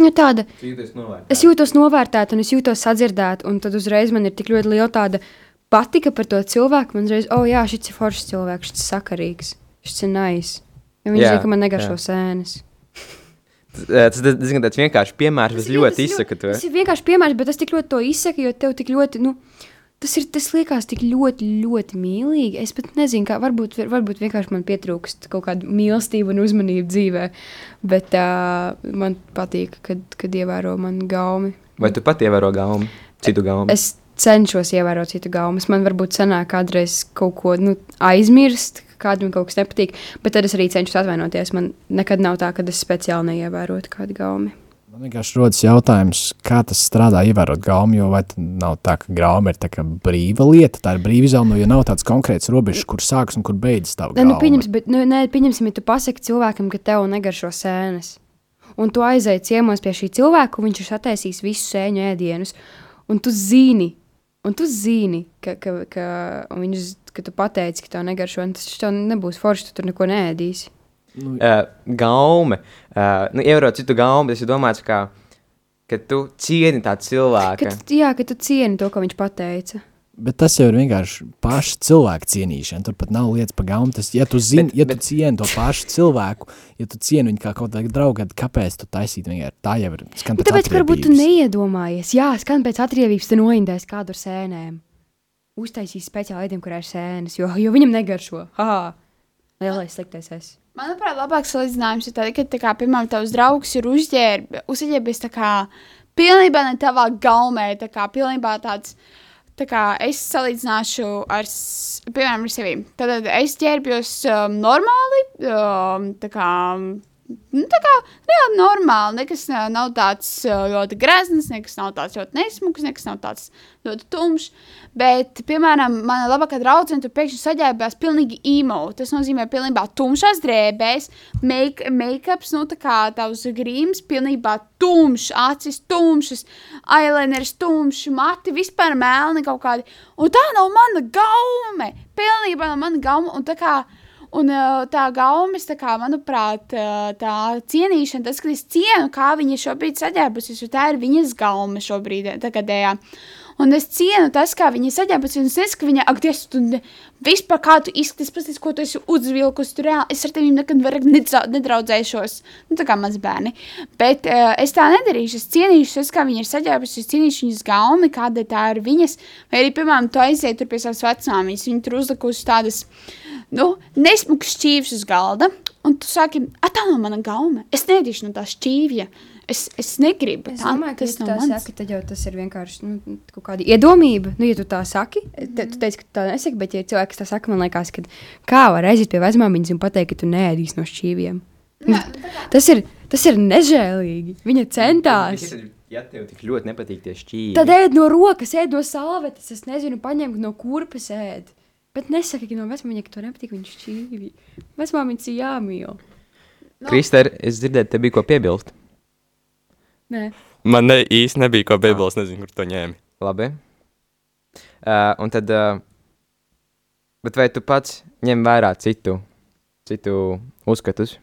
Nu, tāda, es jūtos novērtēta, un es jūtos sadzirdēta, un tad uzreiz man ir tik ļoti liela tāda patika par to cilvēku. Man uzreiz, oh, jā, šis ir foršs cilvēks, šis ir sakarīgs, šis ir nais. Ja viņš Jā, zina, ka man negaršo jā. sēnes. Tas ir diezgan vienkāršs piemērs, bet ļoti izsaka to. Tas ir vienkārši piemērs, bet tas tik ļoti to izsaka, jo tev tik ļoti, nu, tas ir, tas liekas tik ļoti, ļoti mīlīgi. Es pat nezinu, kā, varbūt, varbūt vienkārši man pietrūkst kaut kāda mīlestība un uzmanība dzīvē, bet uh, man patīk, kad, kad ievēro manu gaumi. Vai tu pat ievēro gaumu, citu gaumu? Es cenšos ievērot citu gaumas. Man varbūt sanāk kādreiz kaut ko nu, aizmirst, kādam kaut kas nepatīk, bet tad es arī cenšos atvainoties. Man nekad nav tā, ka es speciāli neievērotu kādu gaumi. Man vienkārši rodas jautājums, kā tas strādā, ievērot gaumu. Jo nav tā, ka gauma ir tā brīva lieta, tā ir brīva izvēle, jo nav tāds konkrēts robežs, kur sākas un kur beidzas tā Nē, nu, pieņems, bet, nu, nē, pieņemsim, ja tu pasaki cilvēkam, ka tev negaršo sēnes, un tu aizēji ciemos pie šī cilvēka, un viņš ir sataisījis visus sēņu ēdienus, un tu zini, un tu zini, ka, ka, ka, viņš, ka tu pateici, ka tev negaršo, un tas tev nebūs forši, tu tur neko neēdīsi. Nu, Uh, gaume. Uh, nu, Ievērot citu gaumu, tas ir domāts, kā, ka tu cieni tā cilvēka. Ka, tu- jā, ka tu cieni to, ko viņš pateica. Bet tas jau ir vienkārši paša cilvēka cienīšana. Tur pat nav lietas par gaumu. Tas, ja tu zini, Bet- ja tu bet- cieni to pašu cilvēku, ja tu cieni viņu kā kaut kādu draugu, tad kāpēc tu taisītu vienkārši tā jau ir? Skan pēc tāpēc, ka varbūt tu atriebības. neiedomājies, jā, skan pēc atriebības, tu noindēs kādu ar sēnēm. Uztaisīs speciāli ēdienu, kurā ir sēnes, jo, jo viņam negaršo. Ha! Lielais sliktais es. Manuprāt, labāks salīdzinājums ir tāds, ka, tā kā, piemēram, tavs draugs ir uzģērb- uzģērbies tā kā pilnībā ne tavā gaumē, tā kā pilnībā tāds. Tā kā es salīdzināšu ar, piemēram, ar sevi. Tad es ģērbjos um, normāli, um, tā kā, nu, tā kā reāli normāli. Nekas uh, nav tāds ļoti grezns, nekas nav tāds ļoti nesmugs, nekas nav tāds ļoti tumšs. Bet, piemēram, mana labākā draudzene tur pēkšņi saģērbās pilnīgi emo. Tas nozīmē pilnībā tumšās drēbēs, make- make-ups, nu tā kā tavs grīms, pilnībā tumšs, acis tumšas, eyeliners tumšs, mati vispār melni kaut kādi. Un tā nav mana gaume, pilnībā nav mana gaume. Un tā kā Un uh, tā gaumas, tā kā, manuprāt, uh, tā cienīšana, tas, ka es cienu, kā viņa šobrīd saģērbusies, jo tā ir viņas gauma šobrīd, tagadējā. Un es cienu tas, kā viņa saģērbusies, un es nezinu, ka viņa, ak, Dievs, tu ne, vispār kā tu izskaties, pasties, ko tu esi uzvilkus, tu reāli, es ar tevi nekad vairāk nedraudzēšos, nu, tā kā maz bērni. Bet uh, es tā nedarīšu, es cienīšu tas, kā viņa ir saģērbusies, es cienīšu viņas gaumi, kāda tā ir viņas, vai arī, piemēram, tu aiziet tur pie savas vecmāmiņas, viņa tur uzlikusi tādas, nu, nesmugs šķīvis uz galda, un tu saki, "A, tā nav mana gauma. Es nedīšu no tā šķīvja. Es, es negribu. Es tā, domāju, ka tas nav tā mans. saka, tad jau tas ir vienkārši nu, kaut kāda iedomība. Nu, ja tu tā saki, te, tu teici, ka tā nesaki, bet, ja cilvēks tā saka, man liekas, ka kā var aiziet pie vecmāmiņas un pateikt, ka tu neēdīsi no šķīviem. Tas ir, tas ir nežēlīgi. Viņa centās. Ja tev tik ļoti nepatīk tie šķīvi, Tad ēd no rokas, ēd no salvetes, es nezinu, paņem no kurpes ēd. Bet nesaki, ka no vecmāmiņa, ka to nepatīk viņa šķīvi. Vecmāmiņas ir jāmīl. Kristēr, es dzirdēju, te bija ko piebilst. Nē. Man ne, īsti nebija ko beigas, nezinu, kur to ņēmi. Labi. Uh, un tad, uh, bet vai tu pats ņem vērā citu, citu uzskatus?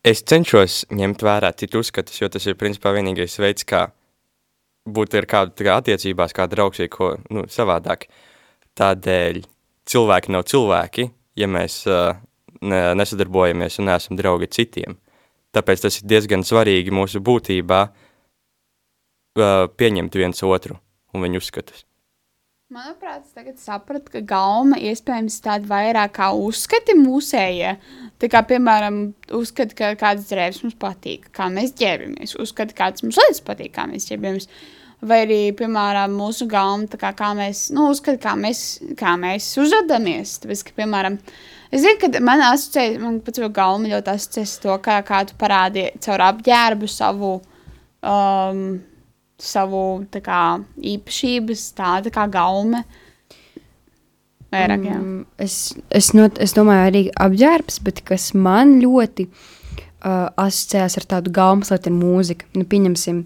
Es cenšos ņemt vērā citu uzskatus, jo tas ir principā vienīgais veids, kā būt ar kādu tā kā attiecībās, kā draugs vai ko nu, savādāk. Tādēļ cilvēki nav cilvēki, ja mēs uh, ne, nesadarbojamies un neesam draugi citiem. Tāpēc tas ir diezgan svarīgi mūsu būtībā uh, pieņemt viens otru un viņu uzskatus. Manuprāt, es tagad sapratu, ka gauma iespējams tāda vairāk kā uzskati mūsējie. Tā kā, piemēram, uzskati, ka kādas drēbes mums patīk, kā mēs ģērbamies, uzskati, kādas mums lietas patīk, kā mēs ģērbamies. Vai arī, piemēram, mūsu gauma, kā, kā mēs, nu, uzskati, kā mēs, kā mēs uzvedamies. Tāpēc, ka, piemēram, es zinu, ka man asociē, man pats jau gauma ļoti asociēs to, kā, kā tu parādi caur apģērbu savu, um, savu tā kā, īpašības, tāda kā gaume. Vairāk, jā. Mm, es, es, not, es domāju, arī apģērbs, bet kas man ļoti uh, asociējās ar tādu gaumas lietu, ir mūzika. Nu, pieņemsim,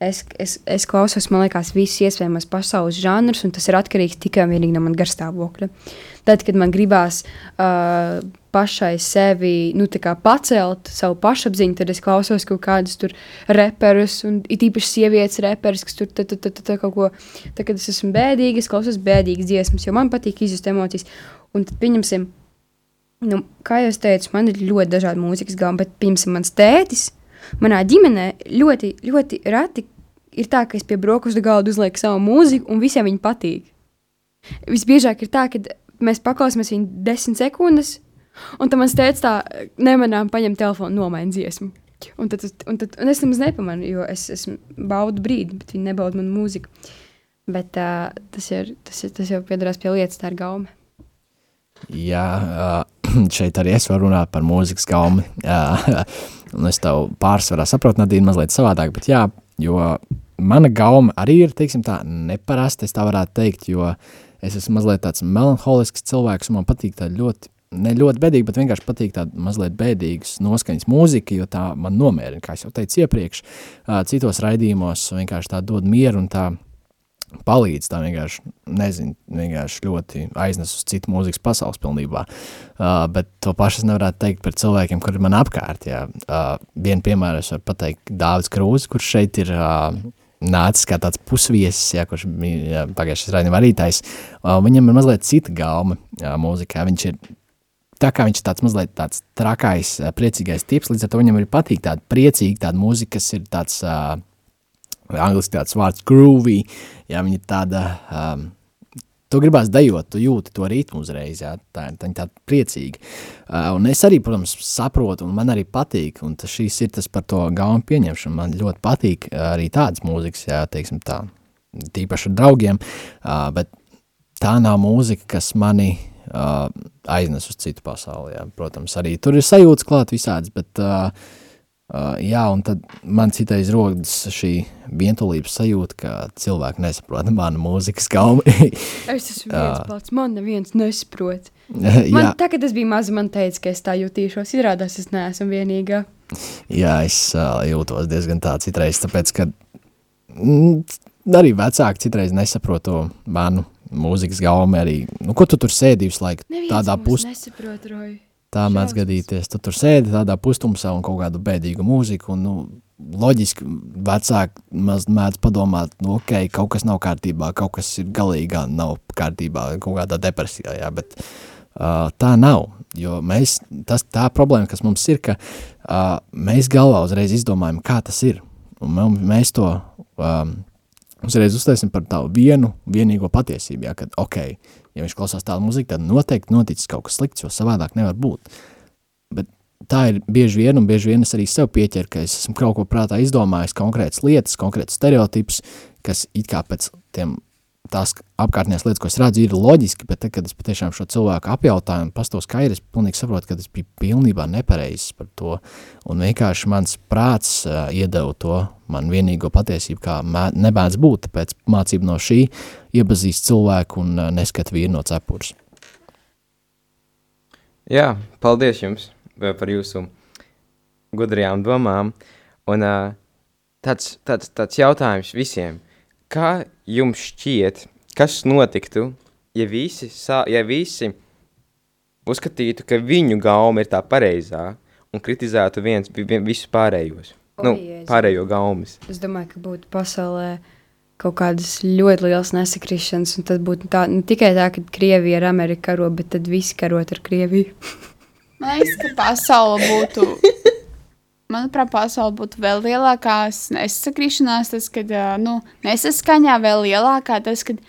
es, es, es klausos, man liekas, visus iespējamos pasaules žanrus, un tas ir atkarīgs tikai un vienīgi no manas garstāvokļa. Tad, kad man gribās uh, pašai sevi nu, pacelt, savu pašapziņu, tad es klausos kaut kādus tur reperus, un it īpaši sievietes reperus, kas tur tā, tā, tā, tā, kaut ko, tā, kad es esmu bēdīga, es klausos bēdīgas dziesmas, jo man patīk izjust emocijas. Un tad, pieņemsim, nu, kā jau es teicu, man ir ļoti dažādi mūzikas gāmi, bet, pieņemsim, mans tētis, manā ģimenē ļoti, ļoti reti ir tā, ka es pie brokastu galda uzlieku savu mūziku, un visiem viņa patīk. Visbiežāk ir tā, ka mēs paklausāmies viņu desmit sekundes, un tad man teica, tā nemanām paņem telefonu, nomaina dziesmu. Un, tad, un, tad, un es nemaz nepamanu, jo es, es baudu brīdi, bet viņi nebauda manu mūziku. Bet uh, tas, ir, tas, ir, tas jau piedarās pie lietas, tā ir gauma. Jā, [clears throat] šeit arī es varu runāt par mūzikas gaumi. [laughs] Un es tev pārsvarā saprotu, Nadīna, mazliet savādāk, bet jā, jo mana gauma arī ir, teiksim tā, neparasta, es tā varētu teikt, jo es esmu mazliet tāds melanholisks cilvēks, un man patīk tā ļoti, ne ļoti bēdīgi, bet vienkārši patīk tāda mazliet bēdīgas noskaņas mūzika, jo tā man nomierina, kā es jau teicu iepriekš, citos raidījumos vienkārši tā dod mieru un tā palīdz. Tā vienkārši, nezinu, vienkārši ļoti aiznes uz citu mūzikas pasaules pilnībā. Uh, bet to pašu es nevarētu teikt par cilvēkiem, kuri man apkārt. Jā. Uh, vienu piemēru es varu pateikt Dāvids Krūzes, kurš šeit ir uh, nācis kā tāds pusviesis, jā, kurš bija pagājušais raidījuma vadītājs. Uh, viņam ir mazliet cita gauma uh, mūzikā. Viņš ir tā kā viņš ir tāds mazliet tāds trakais, ā, priecīgais tips, līdz ar to viņam arī patīk tāda priecīga, tāda mūzika, kas ir tāds, uh, angliski tāds vārds groovy, jā, viņa tāda, um, tu gribās dejot, tu jūti to ritmu uzreiz, jā, tā, tā ir tāda priecīga. Uh, un es arī, protams, saprotu, un man arī patīk, un tas šīs ir tas par to gaunu pieņemšanu, man ļoti patīk ā, arī tādas mūzikas, jā, teiksim tā, tīpaši ar draugiem, uh, bet tā nav mūzika, kas mani uh, aiznes uz citu pasauli. Jā. Protams, arī tur ir sajūtas klāt visādas, bet uh, uh, jā, un tad man citais rodas šī vientulības sajūta, ka cilvēki nesaprot [laughs] manu mūzikas gaumi. [laughs] Es esmu viens pats, man neviens nesaprot. [laughs] Man, tā, kad es biju maza, man teica, ka es tā jutīšos. Izrādās, es neesmu vienīgā. jā, es uh, jūtos diezgan tā citreiz, tāpēc, ka mm, arī vecāki citreiz nesaprot to manu mūzikas gaumi arī. Nu, ko tu tur sēdi visu laiku? Neviens Tādā mūs pus, nesaprot, Roji. Tā mēdz gadīties. Tu tur sēdi tādā pustumsā un kaut kādu bēdīgu mūziku. Un, nu, loģiski vecāki maz mēdz padomāt, nu, ok, kaut kas nav kārtībā, kaut kas ir galīgi nav kārtībā, kaut kādā depresijā. Jā, bet uh, tā nav. Jo mēs, tas, tā problēma, kas mums ir, ka uh, mēs galvā uzreiz izdomājam, kā tas ir. Un mē- mēs to um, uzreiz uztaisam par tādu vienu, vienīgo patiesību. Jā, kad, ok, ja viņš klausās tādu mūziku, tad noteikti noticis kaut kas slikts, jo savādāk nevar būt. Bet tā ir bieži vien, un bieži vien es arī sev pieķeru, ka es esmu kaut ko prātā izdomājis, konkrētas lietas, konkrētas stereotipus, kas it kā pēc tiem tās apkārtnējās lietas, ko es redzu, ir loģiski, bet tad, kad es patiešām šo cilvēku apjautāju un pastos skaidri, es pilnīgi saprotu, ka es biju pilnībā nepareizs par to, un vienkārši mans prāts uh, iedeva to man vienīgo patiesību, kā nebēdz būt, tāpēc mācību no šī iepazīst cilvēku un uh, neskat vīru no cepures. Jā, paldies jums par jūsu gudrajām domām. Un uh, tāds, tāds, tāds jautājums visiem. Kā jums šķiet, kas notiktu, ja visi, sā, ja visi uzskatītu, ka viņu gauma ir tā pareizā un kritizētu viens vi- vi- visus pārējos? O, nu, Jēzus. pārējo gaumas. Es domāju, ka būtu pasaulē kaut kādas ļoti liels nesakrišanas, un tad būtu tā, ne tikai tā, ka Krievija ar Ameriku karo, bet tad visi karot ar Krieviju. Man liekas, ka pasaule būtu. [laughs] Manuprāt, pasaule būtu vēl lielākās nesakrīšanās, tas, kad nu, nesaskaņā vēl lielākā tas, kad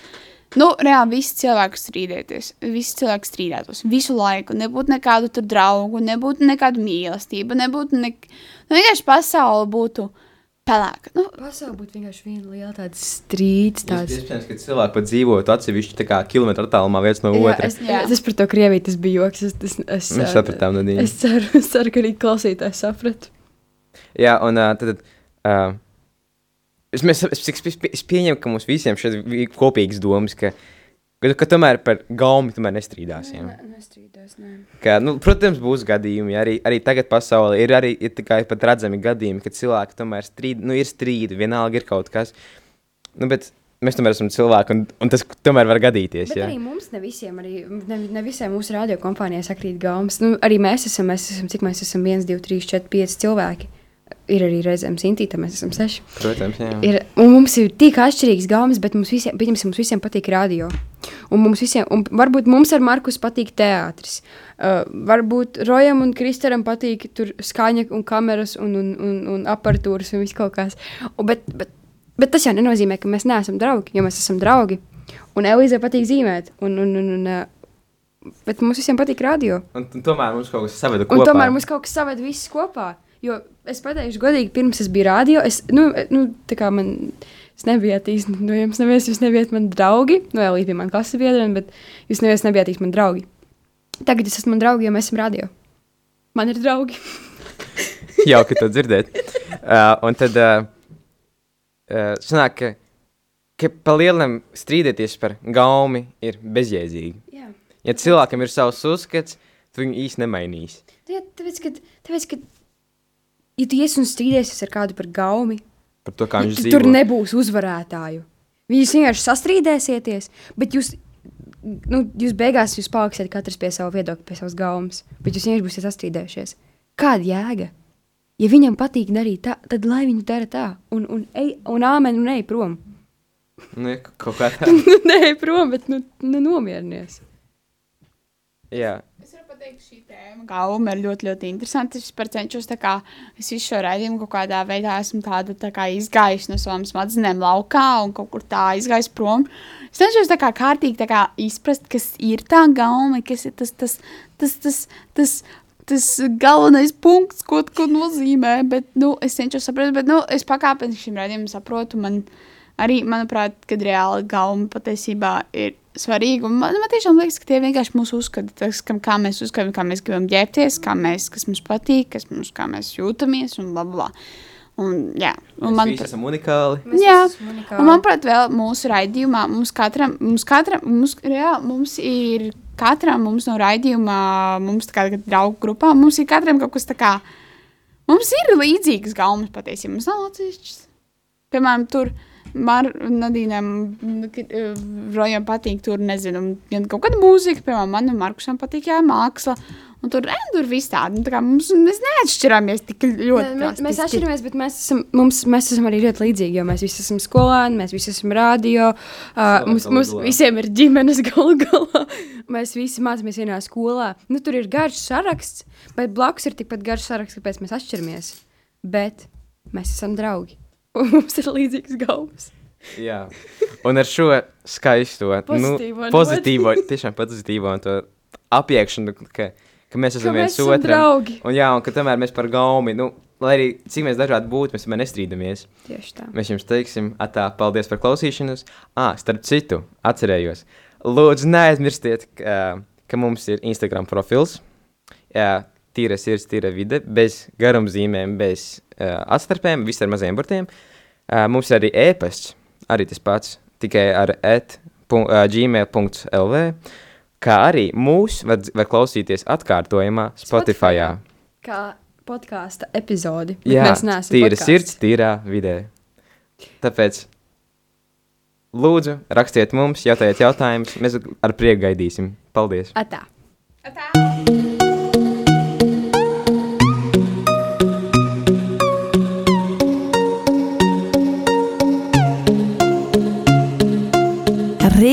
nu, reāli visi cilvēki strīdēties, visi cilvēki strīdētos visu laiku. Nebūtu nekādu tur draugu, nebūtu nekādu mīlestību, nebūtu nek... nu, vienkārši pasaule būtu pelēka. Nu, Pasaule būtu vienkārši viena liela tāda strīds. Tāds. Iespējams, ka cilvēki pat dzīvotu atsevišķi tā kā kilometru attālumā viens no Jā, otra. es, Jā. es par to Krieviju tas bija joks. Es, es, es, Mēs sapratām, Nadīna. Es ceru, es ceru, ka arī klausītājs saprata. Jā, un uh, tad. Uh, es, mēs, es, es, es, pieņemu, ka mums visiem šeit ir kopīgas domas, ka, ka, ka tomēr par gaumi tomēr nestrīdāsim. Nestrīdās, nē. Ka, nu, protams, būs gadījumi. Arī, arī tagad pasaulē ir arī ir tikai pat redzami gadījumi, kad cilvēki tomēr strīd, nu, ir strīdi, vienalga ir kaut kas. Nu, bet mēs tomēr esam cilvēki, un, un tas tomēr var gadīties. Bet Jā. arī mums ne visiem, arī, ne, ne visiem mūsu radiokompānijai sakrīt gaumas. Nu, arī mēs esam, mēs esam, cik mēs esam 1, 2, 3, 4, 5 cilvēki. Ir arī reizēm simtīta, mēs esam seši. Protams, jā. Ir, un mums ir tik atšķirīgs gaumas, bet mums visiem, pieņemsim, mums visiem patīk radio. Un mums visiem, un varbūt mums ar Markus patīk teātris. Uh, varbūt Rojam un Kristaram patīk tur skaņa un kameras un, un, un, un aparatūras un viss kaut kas. Un, bet, bet, bet tas jau nenozīmē, ka mēs neesam draugi, jo mēs esam draugi. Un Elīzai patīk zīmēt. Un, un, un, un, uh, bet mums visiem patīk radio. Un, un tomēr mums kaut kas saveda Un kopā. tomēr mums kaut kas saved visus kopā. Jo es pateikšu, godīgi, pirms es biju rādio, es, nu, nu, tā kā man, es nebijāt īsti, nu, jums neviens, jūs nebijāt man draugi, nu, vēl bija man klases biedreni, bet jūs neviens nebijāt īsti man draugi. Tagad es esmu draugi, jo mēs esam rādio. Man ir draugi. [laughs] Jauki to dzirdēt. Uh, un tad uh, uh, sanāk, ka, ka pa lielam strīdēties par gaumi ir bezjēdzīgi. Jā. Ja cilvēkam ir savs uzskats, tu viņu īsti nemainīs. Jā, tāpēc, ka, tāpēc, ka, ja tu ies un strīdiesies ar kādu par gaumi, Par to, kā viņš tu, dzīvo. tur nebūs uzvarētāju. Jūs vienkārši sastrīdēsieties, bet jūs, nu, jūs beigās jūs paliksiet katrs pie sava viedokļa, pie savas gaumas, bet jūs vienkārši būsiet sastrīdējušies. Kāda jēga? Ja viņam patīk darīt tā, tad lai viņš dara tā, un, un, ej, un āmen, un ej prom. Nu, kaut kā [laughs] tā. Nu, Nē, prom, bet nu, nu nomierinies. Jā, Es varu pateikt, ka šī tēma gauma ir ļoti, ļoti interesanta. Es par cenšos, kā es visu šo raidījumu kaut kādā veidā esmu tāda tā kā izgājusi no savām smadzenēm laukā un kaut kur tā izgājusi prom. Es cenšos tā kā kārtīgi tā kā izprast, kas ir tā gauma, kas ir tas, tas, tas, tas, tas, tas galvenais punkts, ko, ko nozīmē. Bet, nu, es cenšos saprast, bet, nu, es pakāpeniski šim raidījumam saprotu. Man arī, manuprāt, kad reāli gauma patiesībā ir svarīga. Un Man, man tiešām liekas, ka tie vienkārši mūs uzskata, tas, kam, kā mēs uzskatām, kā mēs gribam ģērbties, kā mēs, kas mums patīk, kas mums, kā mēs jūtamies un bla bla. Un, jā, un mēs man, visi esam unikāli. Jā, un manuprāt, vēl mūsu raidījumā mums katram, mums katram, mums, jā, mums ir katram mums no raidījuma, mums tā kā tagad draugu grupā, mums ir katram kaut kas tā kā, mums ir līdzīgas gaumas patiesībā, mums nav atsevišķas. Piemēram, tur man, Nadīnam, Rojam patīk, tur nezinu, gan kaut kāda mūzika, piemēram, man un Markusam patīk, jā, māksla. Un tur, eh, tur viss tāda, nu, tā kā mums, mēs neatšķirāmies tik ļoti. Mēs, mēs atšķiramies, bet mēs esam, mums, mēs esam arī ļoti līdzīgi. Jo mēs visi esam skolēni, mēs visi esam radio. Uh, mums, mums visiem ir ģimenes galu galā. [laughs] Mēs visi mācāmies vienā skolā. Nu, tur ir garš saraksts, bet blakus ir tikpat garš saraksts, kāpēc mēs atšķiramies. Bet mēs esam draugi. Un mums ir līdzīgas gaumas. Jā, un ar šo skaisto, Pozitīvo nu, pozitīvo, tiešām pozitīvo un to apiekšanu, ka, ka mēs esam Ka mēs viens esam otram. draugi. Un jā, un ka tomēr mēs par gaumi, nu, lai arī cik mēs dažādi būtu, mēs tomēr nestrīdamies. Tieši tā. Mēs jums teiksim, atā, paldies par klausīšanos. Ah, starp citu, atcerējos. Lūdzu, neaizmirstiet, ka, ka mums ir Instagram profils. Jā, tīra sirds, tīra vide, bez garumzīmēm, bez atstarpēm, viss ar maziem burtiem. Uh, mums ir arī e-pasts, arī tas pats, tikai ar et, pun, uh, gmail.lv, kā arī mūs var, var klausīties atkārtojumā Spotify. Spotify. Kā podkāstu epizodi. bet Jā, mēs neesam tīra podcasts. sirds, tīrā vidē. Tāpēc, lūdzu, rakstiet mums, jautājiet jautājumus, mēs ar prieku gaidīsim. Paldies! Atā.